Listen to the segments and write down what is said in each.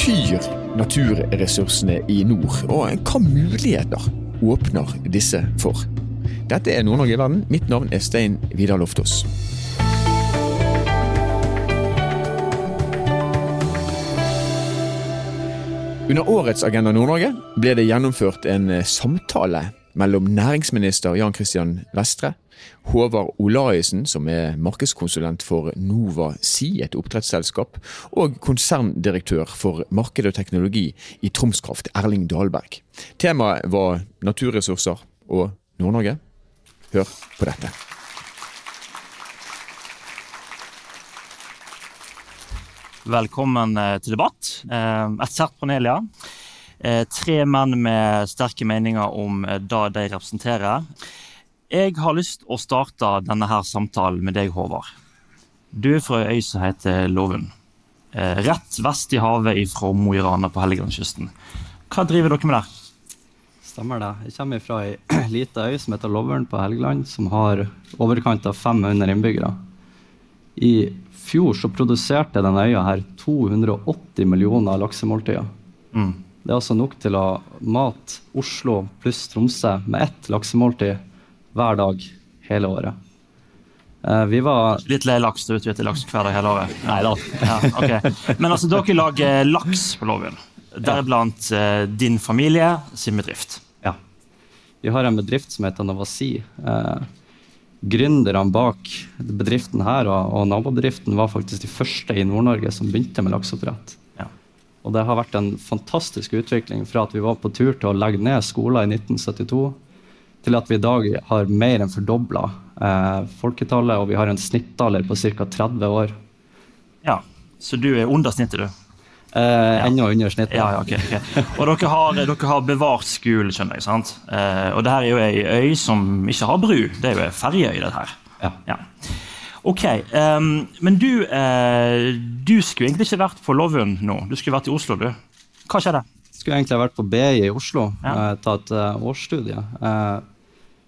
betyr naturressursene i nord, og hva muligheter åpner disse for? Dette er Nord-Norge i verden. Mitt navn er Stein Vidar Loftaas. Under årets Agenda Nord-Norge ble det gjennomført en eh, samtale mellom næringsminister Jan Christian Vestre, Håvard Olaisen, som er markedskonsulent for Nova Si, et oppdrettsselskap, og konserndirektør for marked og teknologi i Tromskraft, Erling Dahlberg. Temaet var naturressurser og Nord-Norge. Hør på dette. Velkommen eh, til debatt. Eh, et sært panel, ja. Eh, tre menn med sterke meninger om det de representerer. Jeg har lyst å starte denne her samtalen med deg, Håvard. Du er fra ei øy som heter Lovund. Rett vest i havet fra Mo i Rana på Helgelandskysten. Hva driver dere med der? Stemmer det. Jeg kommer fra ei lita øy som heter Lovern på Helgeland, som har overkant av 500 innbyggere. I fjor så produserte denne øya her 280 millioner laksemåltider. Mm. Det er altså nok til å mate Oslo pluss Tromsø med ett laksemåltid hver dag hele året. Uh, vi var Litt lei laks du spiser laks hver dag hele året? Nei da. Ja, okay. Men altså, dere lager laks på Lovund. Deriblant uh, din familie sin bedrift. Ja. Vi har en bedrift som heter Novasi. Uh, gründerne bak bedriften her og, og, nabobedriften var faktisk de første i Nord-Norge som begynte med lakseoppdrett. Ja. Og det har vært en fantastisk utvikling fra at vi var på tur til å legge ned skoler i 1972, til at vi i dag har mer enn fordobla eh, folketallet, og vi har en snittalder på ca. 30 år. Ja, så du er under snittet, du? Eh, ennå under snittet. Ja, ja, okay, okay. Og dere har, dere har, bevart skolen, skjønner jeg. sant? Eh, og det her er jo ei øy som ikke har bru. Det er jo ei ferjeøy, dette her. Ja. ja. Ok, um, Men du, uh, du skulle egentlig ikke vært på Lovund nå. Du skulle vært i Oslo, du. Hva skjedde? Skulle egentlig vært på BI i Oslo, ja. uh, tatt uh, årsstudie. Uh,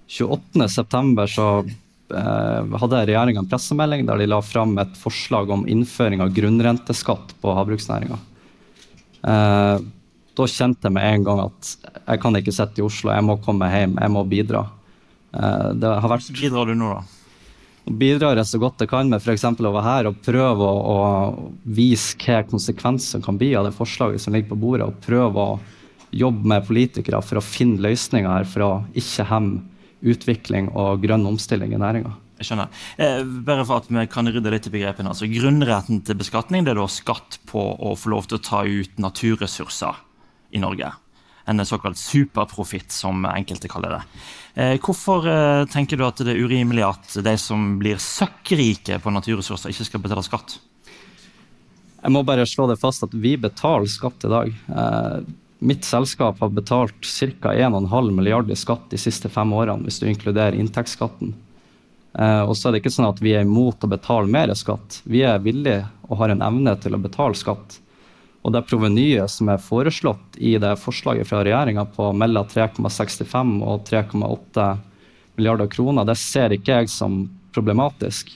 28.9. så uh, hadde regjeringa en pressemelding der de la fram et forslag om innføring av grunnrenteskatt på havbruksnæringa. Uh, da kjente jeg med en gang at jeg kan ikke sitte i Oslo, jeg må komme hjem, jeg må bidra. Uh, det har vært... Bidrar du nå, da? Bidrar jeg så godt jeg kan med f.eks. å være her og prøve å, å vise hva konsekvenser kan bli av det forslaget som ligger på bordet, og prøve å jobbe med politikere for å finne løsninger her for å ikke hemme utvikling og grønn omstilling i næringa. Jeg skjønner. Eh, bare for at vi kan rydde litt i begrepene. altså Grunnretten til beskatning det er da skatt på å få lov til å ta ut naturressurser i Norge. En såkalt superprofitt, som enkelte kaller det. Eh, hvorfor eh, tenker du at det er urimelig at de som blir søkkrike på naturressurser, ikke skal betale skatt? Jeg må bare slå det fast at vi betaler skatt i dag. Eh, mitt selskap har betalt ca. 1,5 milliard i skatt de siste fem årene, hvis du inkluderer inntektsskatten. Og så er det ikke sånn at vi er imot å betale mer skatt. Vi er villige og har en evne til å betale skatt. Og det provenyet som er foreslått i det forslaget fra regjeringa på mellom 3,65 og 3,8 milliarder kroner, det ser ikke jeg som problematisk.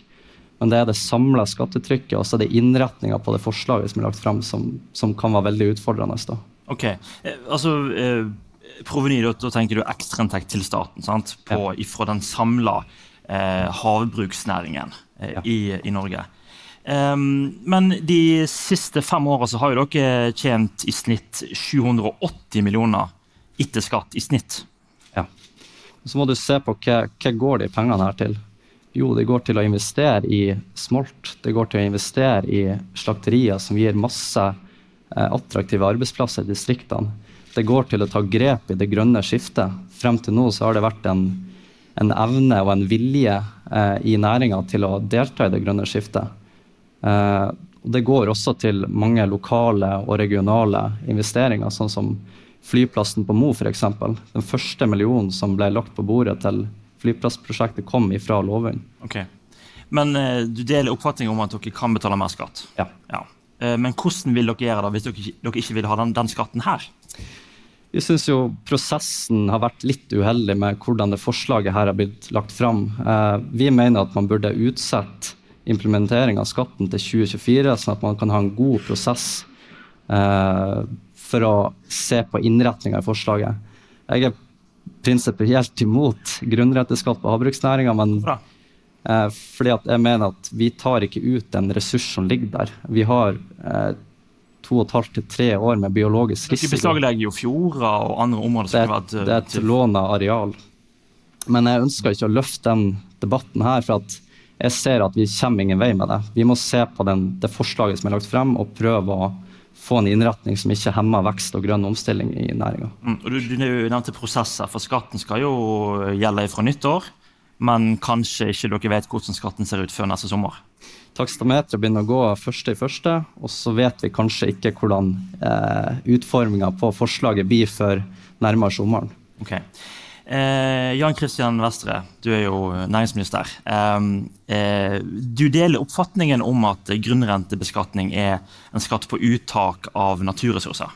Men det er det samla skattetrykket og så er det innretninga på det forslaget som er lagt fram, som, som kan være veldig utfordrende. Da. Ok, eh, altså... Eh, Proveny, da, da tenker du ekstrainntekt til staten sant? På, ja. fra den samla eh, havbruksnæringen eh, ja. i, i, Norge. Um, men de siste fem åra har jo dere tjent i snitt 780 millioner etter skatt i snitt. Ja. Så må du se på hva, hva går de pengene her til. Jo, det går til å investere i smolt. Det går til å investere i slakterier som gir masse eh, attraktive arbeidsplasser i distriktene. Det går til å ta grep i det grønne skiftet. Frem til nå så har det vært en en evne og en vilje eh, i næringa til å delta i det grønne skiftet. Eh, det går også til mange lokale og regionale investeringer, sånn som flyplassen på Mo f.eks. Den første millionen som ble lagt på bordet til flyplassprosjektet, kom ifra Lovund. Okay. Men eh, du deler oppfatningen om at dere kan betale mer skatt? Ja. ja. Eh, men hvordan vil dere gjøre det hvis dere, dere ikke vil ha den, den skatten her? Vi syns jo prosessen har vært litt uheldig med hvordan det forslaget her har blitt lagt fram. Eh, vi mener at man burde utsette implementering av skatten til 2024, sånn at man kan ha en god prosess eh, for å se på innretninga i forslaget. Jeg er prinsipielt imot grunnrenteskatt på havbruksnæringa, men eh, fordi at jeg mener at vi tar ikke ut den ressurs som ligger der. Vi har eh, to og et halvt til tre år med biologisk risiko. Dere beslaglegger jo fjorder og andre områder. Det er, det er et låna areal. Men jeg ønsker ikke å løfte den debatten her, for at jeg ser at vi kommer ingen vei med det. Vi må se på den, det forslaget som er lagt frem, og prøve å få en innretning som ikke hemmer vekst og grønn omstilling i næringa. Mm, du, du nevnte prosesser, for skatten skal jo gjelde fra nyttår. Men kanskje ikke dere vet hvordan skatten ser ut før neste sommer? Takstameteret begynner å gå første i første, og så vet vi kanskje ikke hvordan eh, utforminga på forslaget blir før nærmere sommeren. Okay. Eh, Jan Christian Vestre, du er jo næringsminister. Eh, eh, du deler oppfatningen om at grunnrentebeskatning er en skatt på uttak av naturressurser?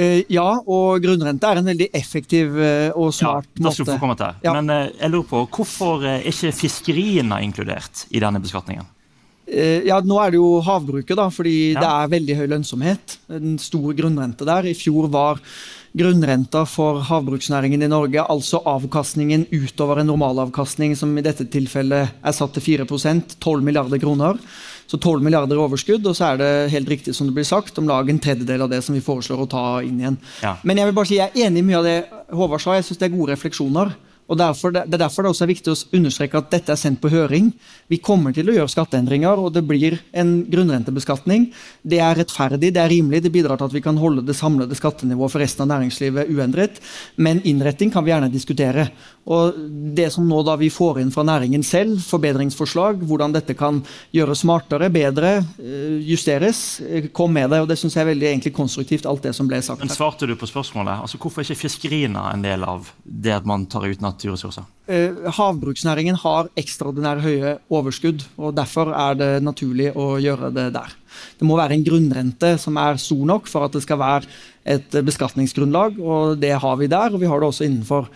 Eh, ja, og grunnrente er en veldig effektiv eh, og smart ja, måte. Få komme til. Ja. Men eh, jeg lurer på, hvorfor er ikke fiskeriene inkludert i denne beskatningen? Ja, Nå er det jo havbruket, da, fordi ja. det er veldig høy lønnsomhet. En stor grunnrente der. I fjor var grunnrenta for havbruksnæringen i Norge, altså avkastningen utover en normalavkastning, som i dette tilfellet er satt til 4% 12 milliarder kroner. Så 12 milliarder i overskudd, og så er det helt riktig som det blir sagt, om lag en tredjedel av det som vi foreslår å ta inn igjen. Ja. Men jeg vil bare si, jeg er enig i mye av det Håvard sa, jeg syns det er gode refleksjoner. Og derfor, Det er derfor det også er viktig å understreke at dette er sendt på høring. Vi kommer til å gjøre skatteendringer, og det blir en grunnrentebeskatning. Det er rettferdig, det er rimelig, det bidrar til at vi kan holde det samlede skattenivået for resten av næringslivet uendret. Men innretting kan vi gjerne diskutere. Og det som nå da vi får inn fra næringen selv, forbedringsforslag, hvordan dette kan gjøres smartere, bedre, eh, justeres, eh, kom med det. og Det syns jeg er veldig egentlig konstruktivt, alt det som ble sagt. Men svarte du på spørsmålet? Altså Hvorfor er ikke fiskeriene en del av det at man tar ut natt naturressurser? Eh, havbruksnæringen har ekstraordinært høye overskudd, og derfor er det naturlig å gjøre det der. Det må være en grunnrente som er stor nok for at det skal være et beskatningsgrunnlag, og det har vi der. Og vi har det også innenfor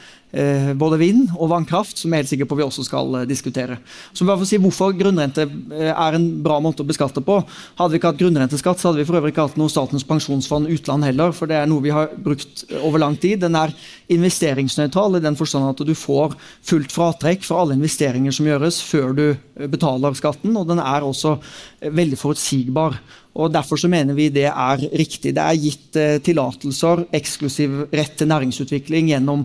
både vind og vannkraft, som jeg er helt sikker på vi også skal eh, diskutere. Så bare for å si Hvorfor grunnrente eh, er en bra måte å beskatte på. Hadde vi ikke hatt grunnrenteskatt, så hadde vi for øvrig ikke hatt noe Statens pensjonsfond utland heller, for det er noe vi har brukt over lang tid. Den er investeringsnøytral i den forstand at du får fullt fratrekk for alle investeringer som gjøres før du eh, betaler skatten, og den er også veldig forutsigbar. Og Derfor så mener vi det er riktig. Det er gitt eh, tillatelser, eksklusiv rett til næringsutvikling, gjennom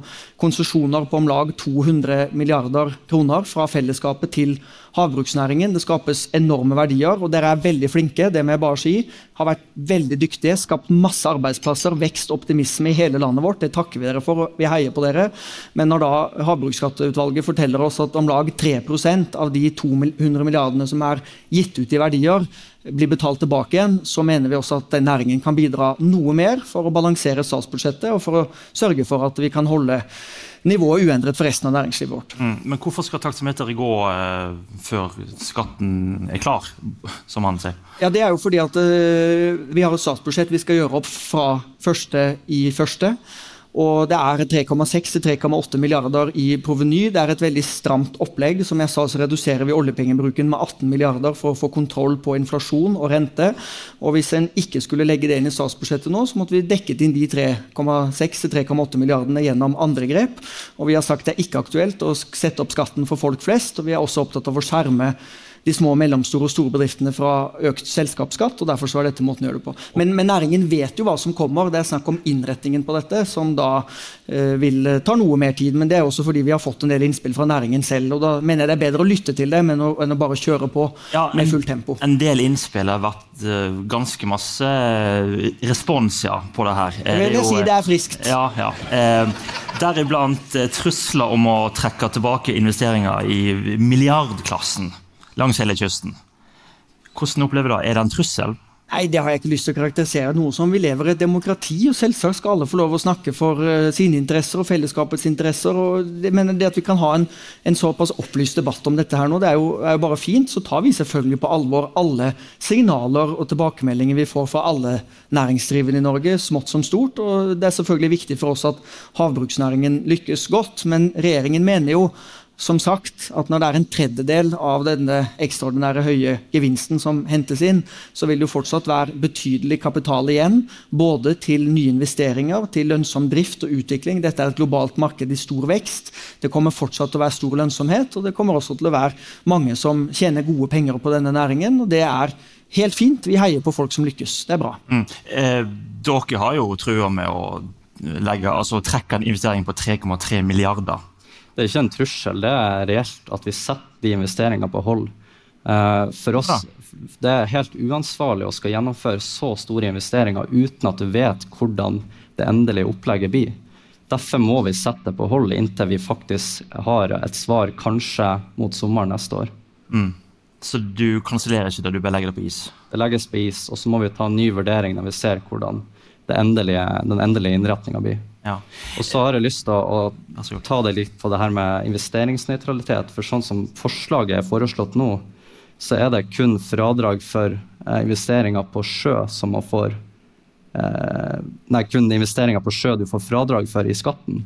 konsesjoner på om lag 200 milliarder kroner fra fellesskapet til havbruksnæringen. Det skapes enorme verdier, og dere er veldig flinke. Det må jeg bare si. Har vært veldig dyktige, skapt masse arbeidsplasser, vekst, optimisme i hele landet vårt. Det takker vi dere for, og vi heier på dere. Men når da Havbruksskatteutvalget forteller oss at om lag 3% av de 200 milliardene som er gitt ut i verdier, blir betalt tilbake igjen, så mener vi også at den næringen kan bidra noe mer for å balansere statsbudsjettet og for å sørge for at vi kan holde nivået uendret for resten av næringslivet vårt. Mm, men hvorfor skal taksameteret gå eh, før skatten er klar, som han sier? Ja, Det er jo fordi at eh, vi har et statsbudsjett vi skal gjøre opp fra første i første. Og det er 3,6-3,8 milliarder i proveny. Det er et veldig stramt opplegg. Som jeg sa, så reduserer vi oljepengebruken med 18 milliarder for å få kontroll på inflasjon og rente. Og hvis en ikke skulle legge det inn i statsbudsjettet nå, så måtte vi dekket inn de 3,6-3,8 milliardene gjennom andre grep. Og vi har sagt det er ikke aktuelt å sette opp skatten for folk flest, og vi er også opptatt av å skjerme de små, mellomstore og store bedriftene fra økt selskapsskatt. og Derfor så er dette måten å gjøre det på. Men, men, næringen vet jo hva som kommer. Det er snakk om innretningen på dette, som da eh, vil eh, ta noe mer tid. Men det er også fordi vi har fått en del innspill fra næringen selv. og Da mener jeg det er bedre å lytte til det enn å, enn å bare kjøre på ja, med fullt tempo. En del innspill har vært uh, ganske masse uh, respons ja, på det her. Jeg vil si det er friskt. Ja, ja. Eh, Deriblant trusler om å trekke tilbake investeringer i milliardklassen langs hele kysten. Hvordan opplever du det? Er det en trussel? Nei, Det har jeg ikke lyst til å karakterisere noe som. Vi lever i et demokrati, og selvsagt skal alle få lov å snakke for uh, sine interesser og fellesskapets interesser. og det, men det At vi kan ha en, en såpass opplyst debatt om dette her nå, det er jo, er jo, bare fint. Så tar vi selvfølgelig på alvor alle signaler og tilbakemeldinger vi får fra alle næringsdrivende i Norge, smått som stort. og Det er selvfølgelig viktig for oss at havbruksnæringen lykkes godt, men regjeringen mener jo som sagt at når det er en tredjedel av denne ekstraordinære høye gevinsten som hentes inn, så vil det jo fortsatt være betydelig kapital igjen. Både til nye investeringer, til lønnsom drift og utvikling. Dette er et globalt marked i stor vekst. Det kommer fortsatt til å være stor lønnsomhet, og det kommer også til å være mange som tjener gode penger på denne næringen. og det er helt fint. Vi heier på folk som lykkes. Det er bra. Mm. Eh, dere har jo trua med å legge, altså trekke en investering på 3,3 milliarder det er ikke en trussel, det er reelt at vi setter de investeringene på hold. Uh, for oss det er helt uansvarlig å skal gjennomføre så store investeringer uten at du vet hvordan det endelige opplegget blir. Derfor må vi sette det på hold inntil vi faktisk har et svar kanskje mot sommeren neste år. Mm. Så du kansellerer ikke det, du bare legger det på is? Det legges på is, og så må vi ta en ny vurdering når vi ser hvordan endelige, den endelige innretninga blir. Ja. Og så har jeg lyst til å, å, ta det litt på det her med investeringsnøytralitet. For sånn som forslaget er foreslått nå, så er det kun fradrag for eh, investeringer på sjø som man får eh, Nei, kun investeringer på sjø du får fradrag for i skatten.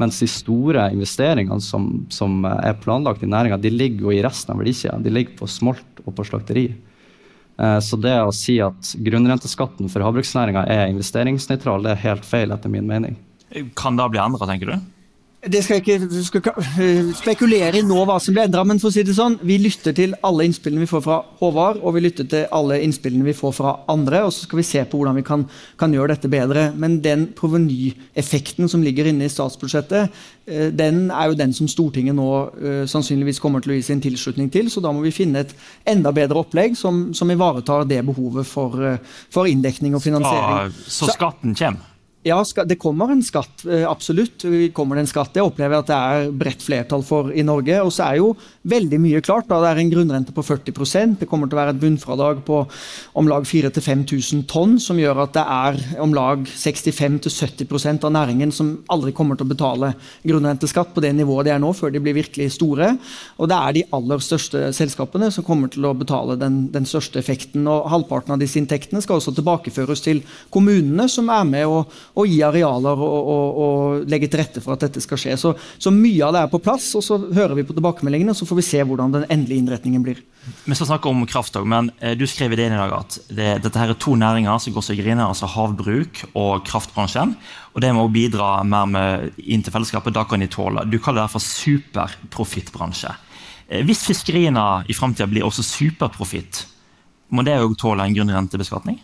Mens de store investeringene som, som er planlagt i næringa, de ligger jo i resten av verdikjeden. De ligger på smolt og på slakteri. Eh, så det å si at grunnrenteskatten for havbruksnæringa er investeringsnøytral, det er helt feil, etter min mening. Kan det bli endra, tenker du? Det skal jeg ikke skal eh, spekulere i nå hva som blir endra, men for å si det sånn, vi lytter til alle innspillene vi får fra Håvard, og vi lytter til alle innspillene vi får fra andre, og så skal vi se på hvordan vi kan, kan gjøre dette bedre. Men den provenyeffekten som ligger inne i statsbudsjettet, eh, den er jo den som Stortinget nå uh, sannsynligvis kommer til å gi sin tilslutning til, så da må vi finne et enda bedre opplegg som, som ivaretar det behovet for, for inndekning og finansiering. Så, så skatten kommer? Ja, det kommer en skatt. Eh, absolutt. kommer det en skatt. Jeg opplever at det er bredt flertall for i Norge. Og så er jo veldig mye klart. da Det er en grunnrente på 40% Det kommer til å være et bunnfradrag på om lag 4000-5000 tonn, som gjør at det er om lag 65-70% av næringen som aldri kommer til å betale grunnrenteskatt på det nivået de er nå, før de blir virkelig store. Og det er de aller største selskapene som kommer til å betale den, den største effekten. Og halvparten av disse inntektene skal også tilbakeføres til kommunene, som er med og og gi arealer og, og, og, legge til rette for at dette skal skje. Så, så, mye av det er på plass, og så hører vi på tilbakemeldingene, og så får vi se hvordan den endelige innretningen blir. Vi skal snakke om kraft men eh, du skrev i det i dag at det, dette her er to næringer som går seg griner, altså havbruk og kraftbransjen. Og det må bidra mer med inn til fellesskapet. Da kan de tåle. Du kaller det for superprofittbransje. Eh, hvis fiskeriene i framtida blir også superprofitt, må det òg tåle en grunnrentebeskatning?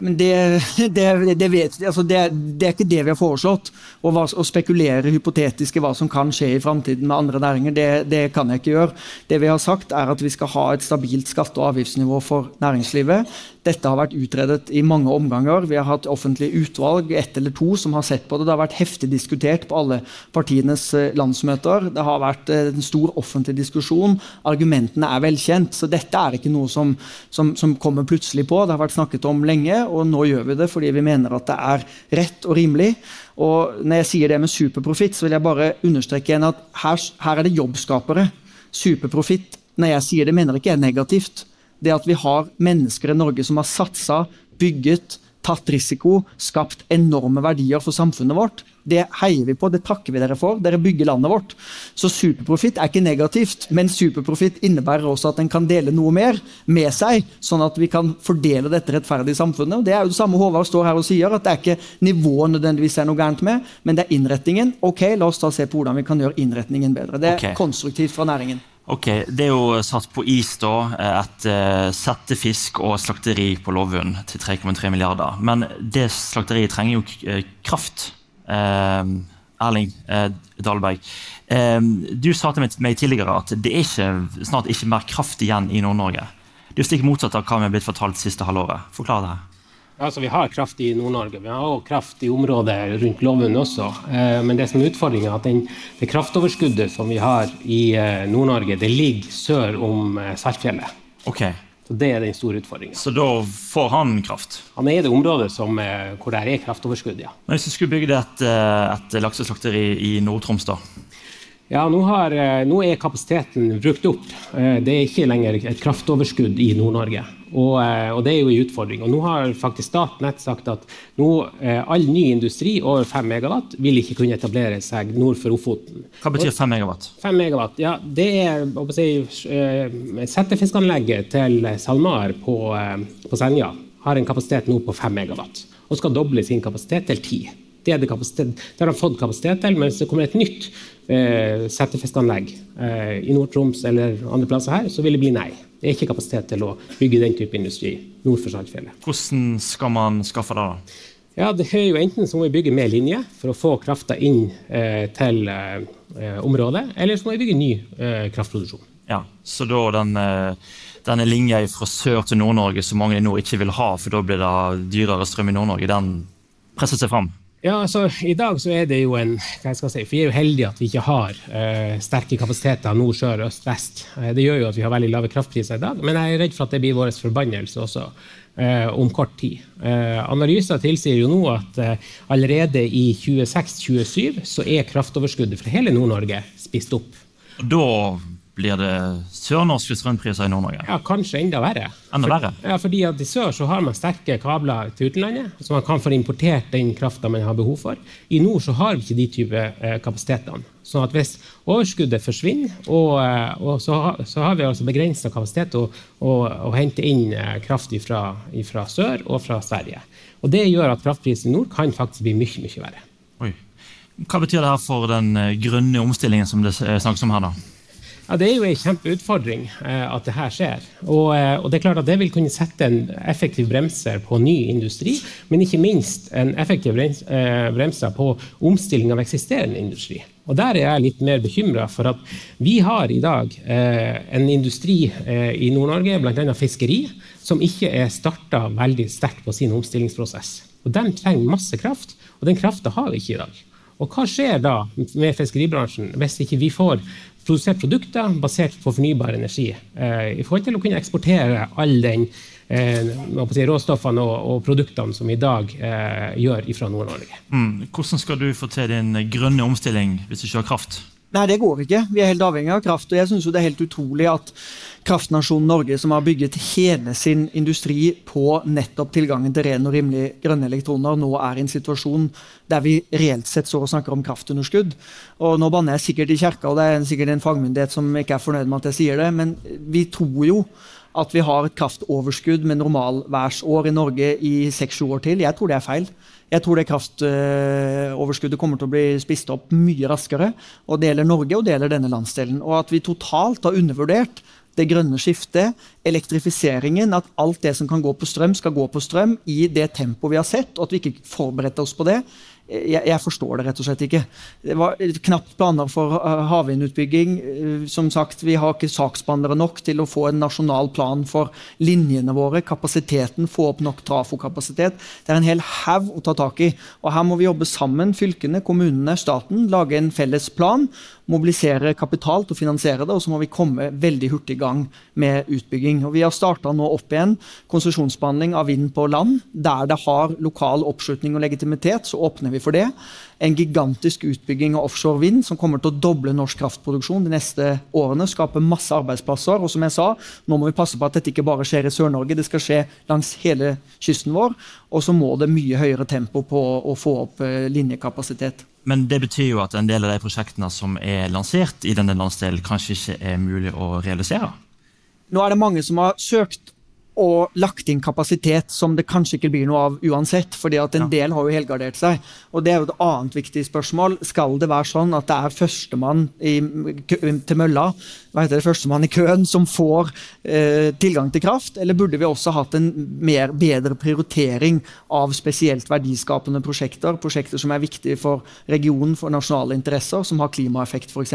Men det, det, det, vet, altså det, er ikke det vi har foreslått. Å, å spekulere hypotetisk i hva som kan skje i framtiden med andre næringer, det, kan jeg ikke gjøre. Det vi har sagt, er at vi skal ha et stabilt skatte- og avgiftsnivå for næringslivet. Dette har vært utredet i mange omganger. Vi har hatt offentlig utvalg, ett eller to, som har sett på det. Det har vært heftig diskutert på alle partienes eh, landsmøter. Det har vært eh, en stor offentlig diskusjon. Argumentene er velkjent. Så dette er ikke noe som, som, som kommer plutselig på. Det har vært snakket om lenge og nå gjør vi det fordi vi mener at det er rett og rimelig. Og når jeg sier det med superprofitt, så vil jeg bare understreke igjen at her, her er det jobbskapere. Superprofitt, når jeg sier det, mener jeg ikke er negativt. Det at vi har mennesker i Norge som har satsa, bygget, tatt risiko, skapt enorme verdier for samfunnet vårt. Det heier vi på, det takker vi dere for. Dere bygger landet vårt. Så superprofitt er ikke negativt, men superprofitt innebærer også at en kan dele noe mer med seg, sånn at vi kan fordele dette rettferdig i samfunnet. Og Det er jo det samme Håvard står her og sier, at det er ikke nivået nødvendigvis er noe gærent med, men det er innretningen. Ok, la oss da se på hvordan vi kan gjøre innretningen bedre. Det er okay. konstruktivt fra næringen. Ok, Det er jo satt på is da, et uh, settefisk og slakteri på Lovund til 3,3 milliarder. Men det slakteriet trenger jo uh, kraft. Erling Dahlberg, du sa til meg tidligere at det er ikke, snart ikke mer kraft igjen i Nord-Norge. Det er jo stikk motsatt av hva vi har blitt fortalt siste halvåret. Forklar det. her. Altså, vi har kraft i Nord-Norge. Vi har også kraft i området rundt Lovund også. Eh, men det som er utfordringa, er at den, det kraftoverskuddet som vi har i eh, Nord-Norge, det ligger sør om eh, Saltfjellet. Okay. Så Det er den store utfordringa. Så da får han kraft? Han er i det området som, hvor det er kraftoverskudd, ja. Men Hvis du skulle bygd et, et lakseslakteri i Nord-Troms, da? Ja, nå, har, eh, nå, er kapasiteten brukt opp. Eh, det er ikke lenger et kraftoverskudd i Nord-Norge. Og, eh, og, det er jo en utfordring. Og nå har faktisk Statnett sagt at nå, all ny industri over 5 megawatt vil ikke kunne etablere seg nord for Ofoten. Hva betyr 5 megawatt? 5 megawatt, ja, Det er si, Settefiskanlegget til SalMar på, på Senja har en kapasitet nå på 5 megawatt og skal doble sin kapasitet til 10. Det, det, det har de fått kapasitet til, men hvis det kommer et nytt eh, settefiskanlegg eh, i Nord-Troms eller andre plasser her, så vil det bli nei. Det er ikke kapasitet til å bygge den type industri nord for Saltfjellet. Hvordan skal man skaffe det? da? Ja, det er jo Enten så må vi bygge mer linje for å få krafta inn eh, til eh, området, eller så må vi bygge ny eh, kraftproduksjon. Ja, Så da den, eh, denne linja fra sør til Nord-Norge som mange i nord ikke vil ha, for da blir det dyrere strøm i Nord-Norge, den presser seg fram? Ja, altså I dag så er det jo en hva jeg skal si, Vi er jo heldige at vi ikke har uh, sterke kapasiteter nord, sør, øst, vest. Uh, det gjør jo at vi har veldig lave kraftpriser i dag, men jeg er redd for at det blir vår forbannelse også uh, om kort tid. Analyser tilsier jo nå at allerede i 26-27 så er kraftoverskuddet fra hele Nord-Norge spist opp. Da blir det sørnorske strømpriser i Nord-Norge? Ja, kanskje enda verre. Enda verre? For, ja, fordi at I sør så har man sterke kabler til utenlandet, så man kan få importert den krafta man har behov for. I nord så har vi ikke de type eh, kapasitetene. Så at hvis overskuddet forsvinner, og, eh, og så, så, har vi altså begrensa kapasitet til å, å, hente inn eh, kraft fra sør og fra Sverige. Og Det gjør at kraftprisen i nord kan faktisk bli mye, mye verre. Oi. Hva betyr det her for den eh, grønne omstillingen som det snakkes om her? da? Ja, Det er jo en kjempeutfordring eh, at det her skjer. Og, eh, og, det er klart at det vil kunne sette en effektiv bremser på ny industri, men ikke minst en effektiv brems, eh, bremser på omstilling av eksisterende industri. Og Der er jeg litt mer bekymra for at vi har i dag eh, en industri eh, i Nord-Norge, bl.a. fiskeri, som ikke er starta veldig sterkt på sin omstillingsprosess. Og De trenger masse kraft, og den krafta har vi ikke i dag. Og hva skjer da med fiskeribransjen hvis ikke vi får produsert produkter basert på fornybar energi. Eh, I forhold til å kunne eksportere all den eh, si, råstoffene og, og, produktene som vi i dag eh, gjør fra Nord-Norge. Mm. Hvordan skal du få til din grønne omstilling hvis du ikke har kraft? Nei, det går ikke. Vi er helt avhengig av kraft. og jeg synes Det er helt utrolig at kraftnasjonen Norge, som har bygget hele sin industri på nettopp tilgangen til ren og rimelig grønne elektroner, nå er i en situasjon der vi reelt sett står og snakker om kraftunderskudd. Og Nå banner jeg sikkert i kjerka, og det er sikkert en fagmyndighet som ikke er fornøyd med at jeg sier det, men vi tror jo at vi har et kraftoverskudd med normalværsår i Norge i seks-sju år til. Jeg tror det er feil. Jeg tror det kraftoverskuddet kommer til å bli spist opp mye raskere. og Det gjelder Norge og det gjelder denne landsdelen. Og at vi totalt har undervurdert det grønne skiftet, elektrifiseringen, at alt det som kan gå på strøm, skal gå på strøm i det tempoet vi har sett, og at vi ikke forberedte oss på det, jeg, jeg, forstår det rett og slett ikke. Det var knapt planer for uh, havvindutbygging. Uh, som sagt, Vi har ikke saksbehandlere nok til å få en nasjonal plan for linjene våre. Kapasiteten, få opp nok trafokapasitet. Det er en hel haug å ta tak i. Og Her må vi jobbe sammen, fylkene, kommunene, staten. Lage en felles plan. Mobilisere kapital til å finansiere det. Og så må vi komme veldig hurtig i gang med utbygging. Og Vi har starta nå opp igjen konsesjonsbehandling av vind på land. Der det har lokal oppslutning og legitimitet, så åpner vi vi for det. En gigantisk utbygging av offshore vind som kommer til å doble norsk kraftproduksjon de neste årene. Skape masse arbeidsplasser. Og som jeg sa, nå må vi passe på at dette ikke bare skjer i Sør-Norge, det skal skje langs hele kysten vår. Og så må det mye høyere tempo på å få opp eh, linjekapasitet. Men det betyr jo at en del av de prosjektene som er lansert i denne landsdelen, kanskje ikke er mulig å realisere? Nå er det mange som har søkt og lagt inn kapasitet som det kanskje ikke blir noe av uansett. fordi at en del har jo helgardert seg. Og det er jo et annet viktig spørsmål. Skal det være sånn at det er førstemann til mølla, hva heter det, førstemann i køen, som får eh, tilgang til kraft? Eller burde vi også hatt en mer, bedre prioritering av spesielt verdiskapende prosjekter? Prosjekter som er viktige for regionen, for nasjonale interesser, som har klimaeffekt f.eks.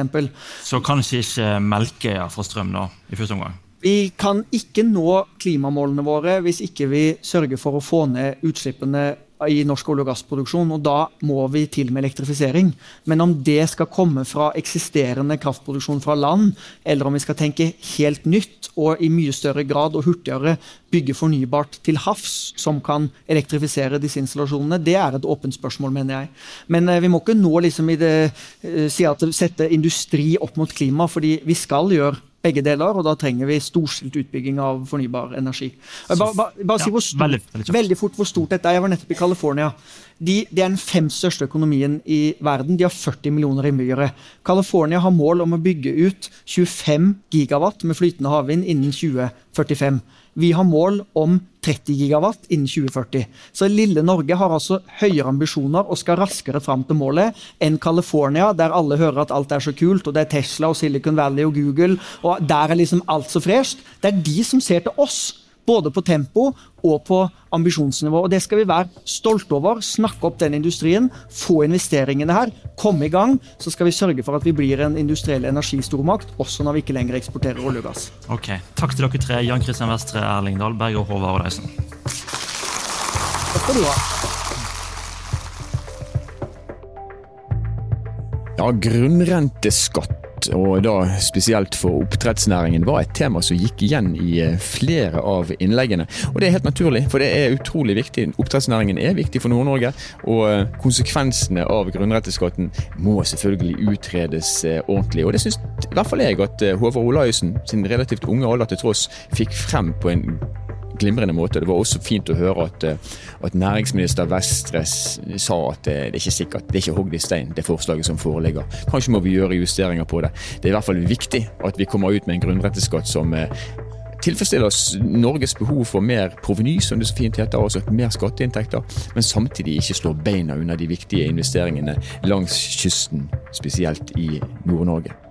Så kanskje ikke Melkøya får strøm nå, i første omgang? Vi kan ikke nå klimamålene våre hvis ikke vi sørger for å få ned utslippene i norsk olje- og gassproduksjon. og Da må vi til med elektrifisering. Men om det skal komme fra eksisterende kraftproduksjon fra land, eller om vi skal tenke helt nytt og i mye større grad og hurtigere bygge fornybart til havs, som kan elektrifisere disse installasjonene, det er et åpent spørsmål, mener jeg. Men eh, vi må ikke nå liksom i det, eh, si at sette industri opp mot klima, fordi vi skal gjøre begge deler, og da trenger vi storstilt utbygging av fornybar energi. Bare, bare, bare ja, si hvor stort, veldig, veldig, veldig, fort hvor stort dette er. Jeg var nettopp i California. De, det er den fem største økonomien i verden. De har 40 millioner innbyggere. California har mål om å bygge ut 25 gigawatt med flytende havvind innen 2045. Vi har mål om 30 gigawatt innen 2040. Så lille Norge har altså høyere ambisjoner og skal raskere fram til målet enn California, der alle hører at alt er så kult, og det er Tesla og Silicon Valley og Google, og der er liksom alt så fresht. Det er de som ser til oss både på tempo og på ambisjonsnivå. og Det skal vi være stolte over. Snakke opp den industrien, få investeringene her, komme i gang. Så skal vi sørge for at vi blir en industriell energistormakt, også når vi ikke lenger eksporterer olje og gass. Ok, Takk til dere tre, Jan Kristian Vestre, Erling Dahlberg og Håvard Olaisen. Takk skal du ha. Ja, grunnrenteskatt og da spesielt for oppdrettsnæringen, var et tema som gikk igjen i eh, flere av innleggene. Og det er helt naturlig, for det er utrolig viktig. Oppdrettsnæringen er viktig for Nord-Norge, og eh, konsekvensene av grunnretteskatten må selvfølgelig utredes eh, ordentlig. Og det syns i hvert fall jeg at Håvard Olaisen, sin relativt unge alder til tross, fikk frem på en glimrende måte. Det var også fint å høre at, eh, at næringsminister Vestre sa at det, det er ikke sikkert, det er ikke hogd i stein, det forslaget som foreligger. Kanskje må vi gjøre justeringer på det. Det er i hvert fall viktig at vi kommer ut med en grunnretteskatt som eh, tilfredsstiller oss Norges behov for mer proveny, som det så fint heter, altså mer skatteinntekter, men samtidig ikke slår beina under de viktige investeringene langs kysten, spesielt i Nord-Norge.